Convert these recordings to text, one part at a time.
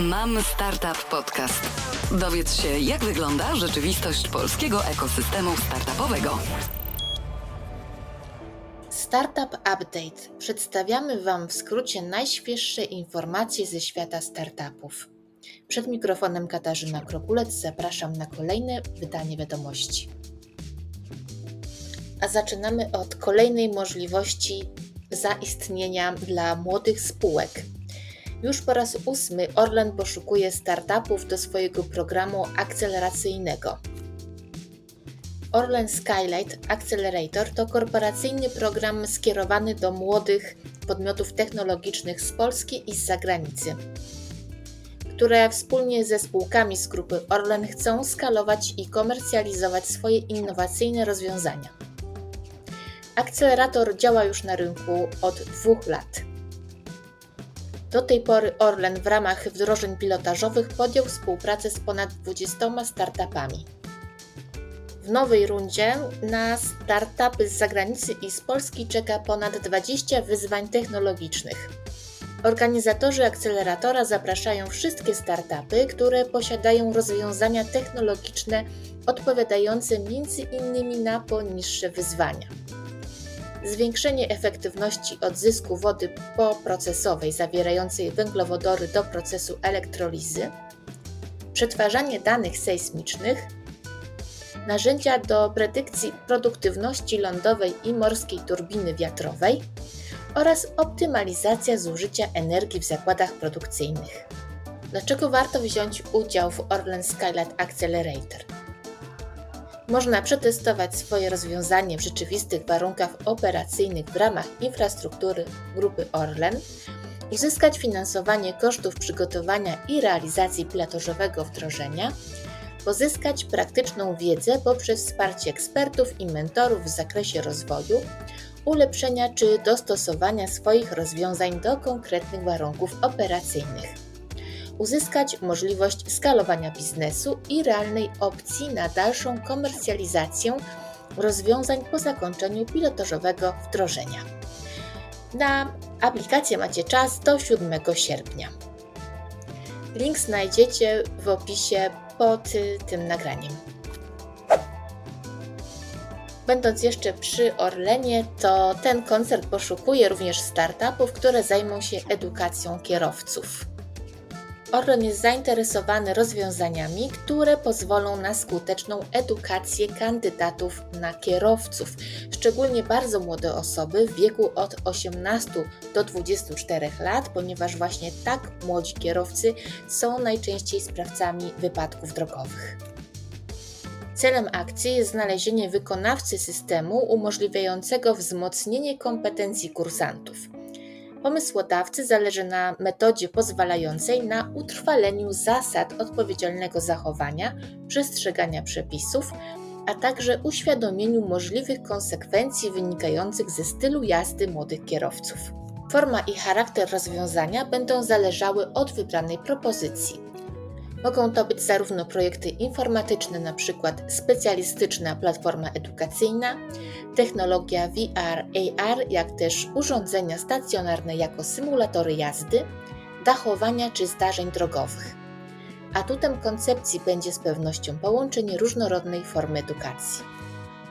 Mam Startup Podcast. Dowiedz się, jak wygląda rzeczywistość polskiego ekosystemu startupowego. Startup Update. Przedstawiamy Wam w skrócie najświeższe informacje ze świata startupów. Przed mikrofonem Katarzyna Krokulec zapraszam na kolejne wydanie wiadomości. A zaczynamy od kolejnej możliwości zaistnienia dla młodych spółek. Już po raz ósmy Orlen poszukuje startupów do swojego programu akceleracyjnego. Orlen Skylight Accelerator to korporacyjny program skierowany do młodych podmiotów technologicznych z Polski i z zagranicy, które wspólnie ze spółkami z grupy Orlen chcą skalować i komercjalizować swoje innowacyjne rozwiązania. Akcelerator działa już na rynku od dwóch lat. Do tej pory Orlen w ramach wdrożeń pilotażowych podjął współpracę z ponad 20 startupami. W nowej rundzie na startupy z zagranicy i z Polski czeka ponad 20 wyzwań technologicznych. Organizatorzy akceleratora zapraszają wszystkie startupy, które posiadają rozwiązania technologiczne odpowiadające m.in. na poniższe wyzwania zwiększenie efektywności odzysku wody poprocesowej zawierającej węglowodory do procesu elektrolizy, przetwarzanie danych sejsmicznych, narzędzia do predykcji produktywności lądowej i morskiej turbiny wiatrowej oraz optymalizacja zużycia energii w zakładach produkcyjnych. Dlaczego warto wziąć udział w Orlen Skylight Accelerator? Można przetestować swoje rozwiązanie w rzeczywistych warunkach operacyjnych w ramach infrastruktury grupy Orlen, uzyskać finansowanie kosztów przygotowania i realizacji pilotażowego wdrożenia, pozyskać praktyczną wiedzę poprzez wsparcie ekspertów i mentorów w zakresie rozwoju, ulepszenia czy dostosowania swoich rozwiązań do konkretnych warunków operacyjnych uzyskać możliwość skalowania biznesu i realnej opcji na dalszą komercjalizację rozwiązań po zakończeniu pilotażowego wdrożenia. Na aplikację macie czas do 7 sierpnia. Link znajdziecie w opisie pod tym nagraniem. Będąc jeszcze przy Orlenie, to ten koncert poszukuje również startupów, które zajmą się edukacją kierowców. Orlen jest zainteresowany rozwiązaniami, które pozwolą na skuteczną edukację kandydatów na kierowców, szczególnie bardzo młode osoby w wieku od 18 do 24 lat, ponieważ właśnie tak młodzi kierowcy są najczęściej sprawcami wypadków drogowych. Celem akcji jest znalezienie wykonawcy systemu umożliwiającego wzmocnienie kompetencji kursantów. Pomysłodawcy zależy na metodzie pozwalającej na utrwaleniu zasad odpowiedzialnego zachowania, przestrzegania przepisów, a także uświadomieniu możliwych konsekwencji wynikających ze stylu jazdy młodych kierowców. Forma i charakter rozwiązania będą zależały od wybranej propozycji. Mogą to być zarówno projekty informatyczne, np. specjalistyczna platforma edukacyjna, technologia VR, AR, jak też urządzenia stacjonarne jako symulatory jazdy, dachowania czy zdarzeń drogowych. Atutem koncepcji będzie z pewnością połączenie różnorodnej formy edukacji.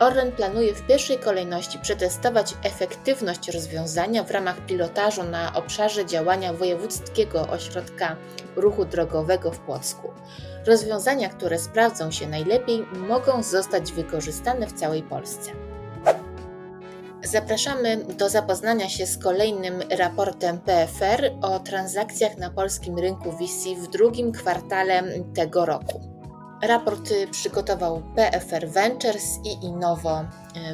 Orlen planuje w pierwszej kolejności przetestować efektywność rozwiązania w ramach pilotażu na obszarze działania Wojewódzkiego Ośrodka Ruchu Drogowego w Płocku. Rozwiązania, które sprawdzą się najlepiej, mogą zostać wykorzystane w całej Polsce. Zapraszamy do zapoznania się z kolejnym raportem PFR o transakcjach na polskim rynku VC w drugim kwartale tego roku. Raport przygotował PFR Ventures i Innovo e,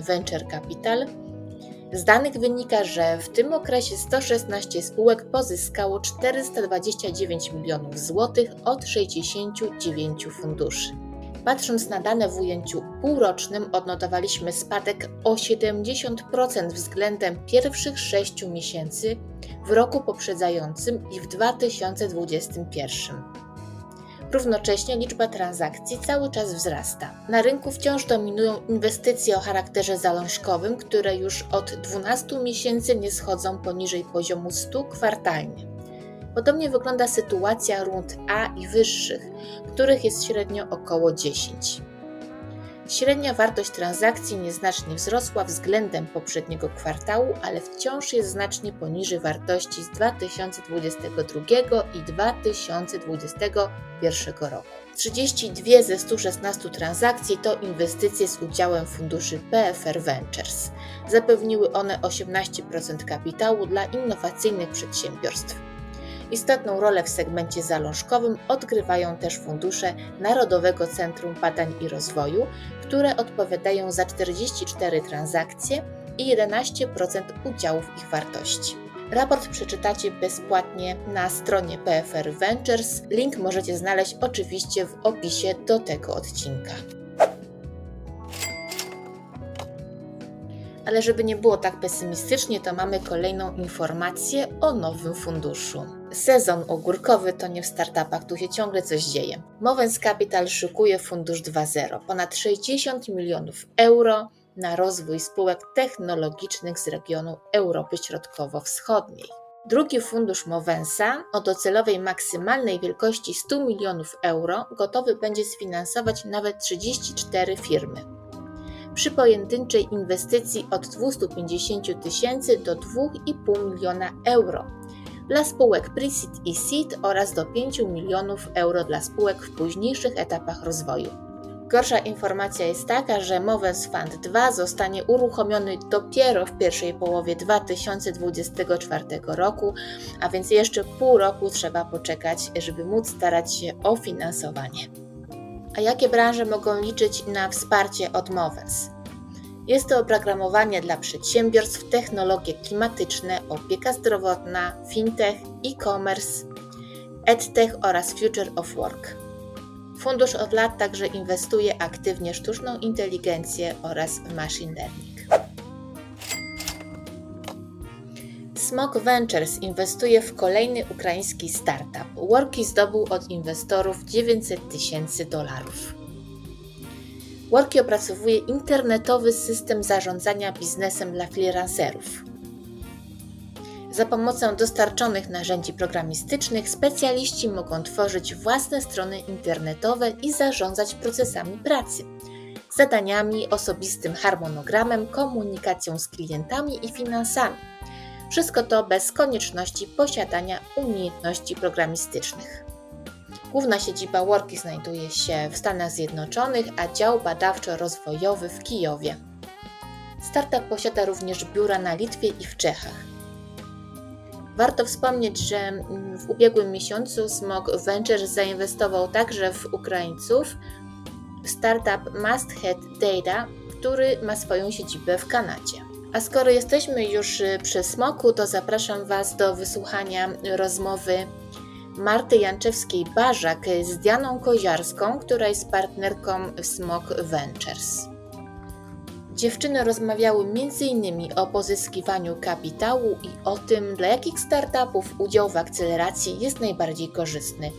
Venture Capital. Z danych wynika, że w tym okresie 116 spółek pozyskało 429 milionów złotych od 69 funduszy. Patrząc na dane w ujęciu półrocznym, odnotowaliśmy spadek o 70% względem pierwszych 6 miesięcy w roku poprzedzającym i w 2021. Równocześnie liczba transakcji cały czas wzrasta. Na rynku wciąż dominują inwestycje o charakterze zalążkowym, które już od 12 miesięcy nie schodzą poniżej poziomu 100 kwartalnie. Podobnie wygląda sytuacja rund A i wyższych, których jest średnio około 10. Średnia wartość transakcji nieznacznie wzrosła względem poprzedniego kwartału, ale wciąż jest znacznie poniżej wartości z 2022 i 2021 roku. 32 ze 116 transakcji to inwestycje z udziałem funduszy PFR Ventures. Zapewniły one 18% kapitału dla innowacyjnych przedsiębiorstw. Istotną rolę w segmencie zalążkowym odgrywają też fundusze Narodowego Centrum Badań i Rozwoju, które odpowiadają za 44 transakcje i 11% udziałów ich wartości. Raport przeczytacie bezpłatnie na stronie PFR Ventures. Link możecie znaleźć oczywiście w opisie do tego odcinka. Ale żeby nie było tak pesymistycznie, to mamy kolejną informację o nowym funduszu. Sezon ogórkowy to nie w startupach, tu się ciągle coś dzieje. Movens Capital szykuje fundusz 2.0, ponad 60 milionów euro na rozwój spółek technologicznych z regionu Europy Środkowo-Wschodniej. Drugi fundusz Movensa o docelowej maksymalnej wielkości 100 milionów euro gotowy będzie sfinansować nawet 34 firmy. Przy pojedynczej inwestycji od 250 tysięcy do 2,5 miliona euro dla spółek Pre-Seed i Seed oraz do 5 milionów euro dla spółek w późniejszych etapach rozwoju. Gorsza informacja jest taka, że Movens Fund 2 zostanie uruchomiony dopiero w pierwszej połowie 2024 roku, a więc jeszcze pół roku trzeba poczekać, żeby móc starać się o finansowanie. A jakie branże mogą liczyć na wsparcie od Movens? Jest to oprogramowanie dla przedsiębiorstw, technologie klimatyczne, opieka zdrowotna, fintech, e-commerce, edtech oraz future of work. Fundusz od lat także inwestuje aktywnie w sztuczną inteligencję oraz machine learning. Smog Ventures inwestuje w kolejny ukraiński startup. Worki zdobył od inwestorów 900 tysięcy dolarów. Worki opracowuje internetowy system zarządzania biznesem dla freelancerów. Za pomocą dostarczonych narzędzi programistycznych specjaliści mogą tworzyć własne strony internetowe i zarządzać procesami pracy, zadaniami, osobistym harmonogramem, komunikacją z klientami i finansami. Wszystko to bez konieczności posiadania umiejętności programistycznych. Główna siedziba Worki znajduje się w Stanach Zjednoczonych, a dział badawczo-rozwojowy w Kijowie. Startup posiada również biura na Litwie i w Czechach. Warto wspomnieć, że w ubiegłym miesiącu Smog Ventures zainwestował także w Ukraińców startup Must Head Data, który ma swoją siedzibę w Kanadzie. A skoro jesteśmy już przy Smoku, to zapraszam Was do wysłuchania rozmowy Marty Janczewskiej-Barzak z Dianą Koziarską, która jest partnerką Smog Ventures. Dziewczyny rozmawiały m.in. o pozyskiwaniu kapitału i o tym, dla jakich startupów udział w akceleracji jest najbardziej korzystny.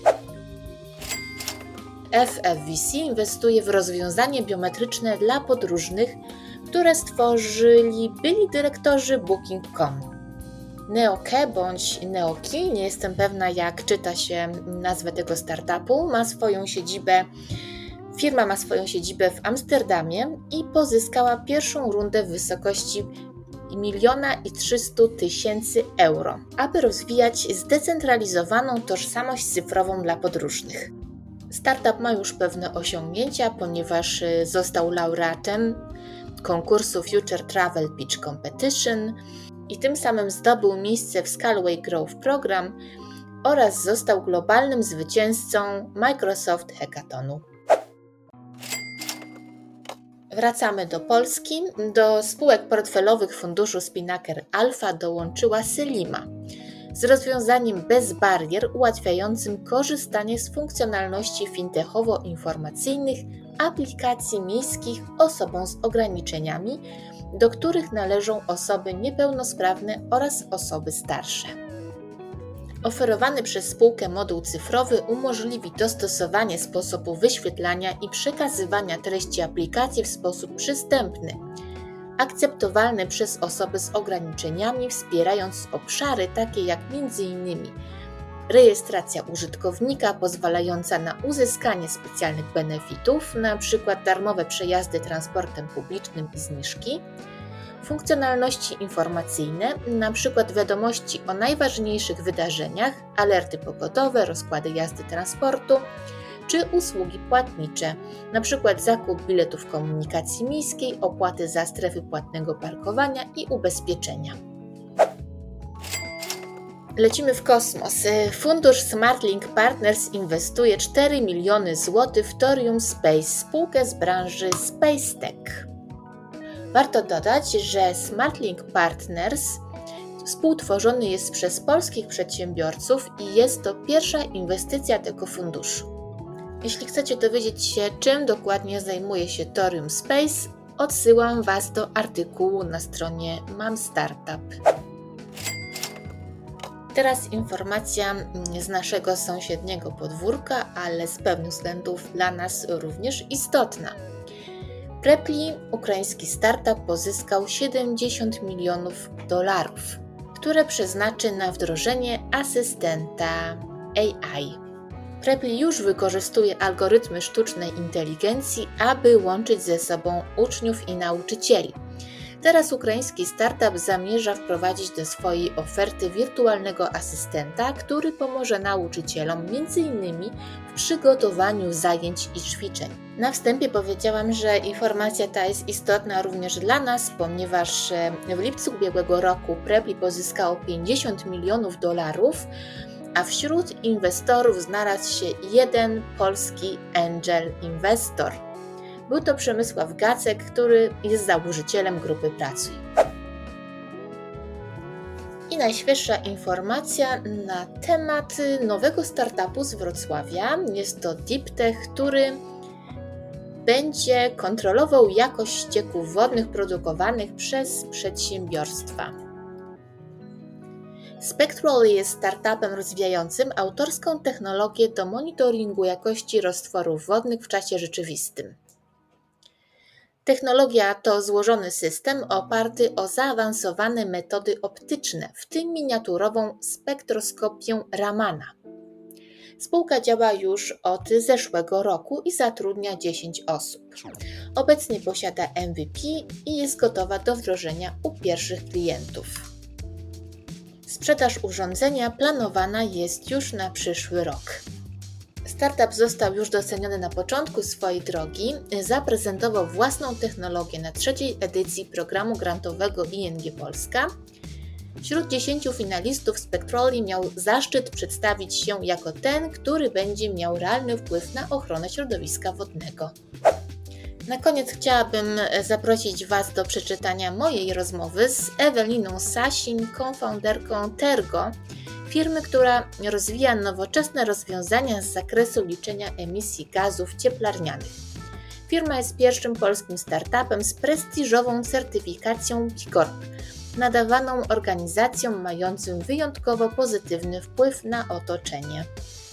FFVC inwestuje w rozwiązanie biometryczne dla podróżnych, które stworzyli byli dyrektorzy Booking.com. Neoke bądź Neoki, nie jestem pewna jak czyta się nazwę tego startupu, ma swoją siedzibę Firma ma swoją siedzibę w Amsterdamie i pozyskała pierwszą rundę w wysokości 1 300 tysięcy euro, aby rozwijać zdecentralizowaną tożsamość cyfrową dla podróżnych. Startup ma już pewne osiągnięcia, ponieważ y, został laureatem konkursu Future Travel Pitch Competition i tym samym zdobył miejsce w Scalway Growth Program oraz został globalnym zwycięzcą Microsoft Hackathonu. Wracamy do Polski. Do spółek portfelowych funduszu Spinnaker Alpha dołączyła Selima z rozwiązaniem bez barier ułatwiającym korzystanie z funkcjonalności fintechowo-informacyjnych aplikacji miejskich osobom z ograniczeniami, do których należą osoby niepełnosprawne oraz osoby starsze. Oferowany przez spółkę moduł cyfrowy umożliwi dostosowanie sposobu wyświetlania i przekazywania treści aplikacji w sposób przystępny, akceptowalny przez osoby z ograniczeniami, wspierając obszary takie jak m.in. rejestracja użytkownika pozwalająca na uzyskanie specjalnych benefitów, np. darmowe przejazdy transportem publicznym i zniżki, funkcjonalności informacyjne, np. wiadomości o najważniejszych wydarzeniach, alerty pogodowe, rozkłady jazdy transportu, czy usługi płatnicze, np. zakup biletów komunikacji miejskiej, opłaty za strefy płatnego parkowania i ubezpieczenia. Lecimy w kosmos. Fundusz SmartLink Partners inwestuje 4 miliony złotych w Thorium Space, spółkę z branży Space Tech. Warto dodać, że SmartLink Partners współtworzony jest przez polskich przedsiębiorców i jest to pierwsza inwestycja tego funduszu. Jeśli chcecie dowiedzieć się, czym dokładnie zajmuje się Thorium Space, odsyłam Was do artykułu na stronie Mam Startup. Teraz informacja z naszego sąsiedniego podwórka, ale z pewnych względów dla nas również istotna. Prepli, ukraiński startup, pozyskał 70 milionów dolarów, które przeznaczy na wdrożenie asystenta AI. Prepli już wykorzystuje algorytmy sztucznej inteligencji, aby łączyć ze sobą uczniów i nauczycieli. Teraz ukraiński startup zamierza wprowadzić do swojej oferty wirtualnego asystenta, który pomoże nauczycielom m.in. w przygotowaniu zajęć i ćwiczeń. Na wstępie powiedziałam, że informacja ta jest istotna również dla nas, ponieważ e, w lipcu ubiegłego roku Prepli pozyskało 50 milionów dolarów a wśród inwestorów znalazł się jeden polski angel inwestor. Był to Przemysław Gacek, który jest założycielem grupy Pracuj. I najświeższa informacja na temat nowego startupu z Wrocławia. Jest to DeepTech, który będzie kontrolował jakość ścieków wodnych produkowanych przez przedsiębiorstwa. Spectral jest startupem rozwijającym autorską technologię do monitoringu jakości roztworów wodnych w czasie rzeczywistym. Technologia to złożony system oparty o zaawansowane metody optyczne, w tym miniaturową spektroskopię Ramana. Spółka działa już od zeszłego roku i zatrudnia 10 osób. Obecnie posiada MVP i jest gotowa do wdrożenia u pierwszych klientów. Sprzedaż urządzenia planowana jest już na przyszły rok. Startup został już doceniony na początku swojej drogi, zaprezentował własną technologię na trzeciej edycji programu grantowego ING Polska. Wśród 10 finalistów Spectroli miał zaszczyt przedstawić się jako ten, który będzie miał realny wpływ na ochronę środowiska wodnego. Na koniec chciałabym e, zaprosić Was do przeczytania mojej rozmowy z Eweliną Sasin, konfounderką Tergo, firmy, która rozwija nowoczesne rozwiązania z zakresu liczenia emisji gazów cieplarnianych. Firma jest pierwszym polskim startupem z prestiżową certyfikacją B Corp, nadawaną organizacjom mającym wyjątkowo pozytywny wpływ na otoczenie.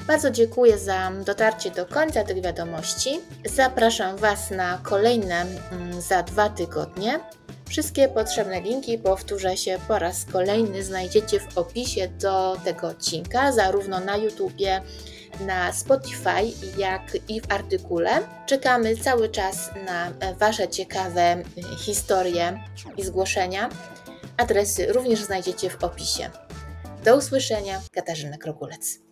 Bardzo dziękuję za dotarcie do końca tych wiadomości. Zapraszam Was na kolejne mm, za dwa tygodnie. Wszystkie potrzebne linki, powtórzę się po raz kolejny, znajdziecie w opisie do tego odcinka, zarówno na YouTubie, na Spotify, jak i w artykule. Czekamy cały czas na Wasze ciekawe historie i zgłoszenia. Adresy również znajdziecie w opisie. Do usłyszenia, Katarzyna Krokulec.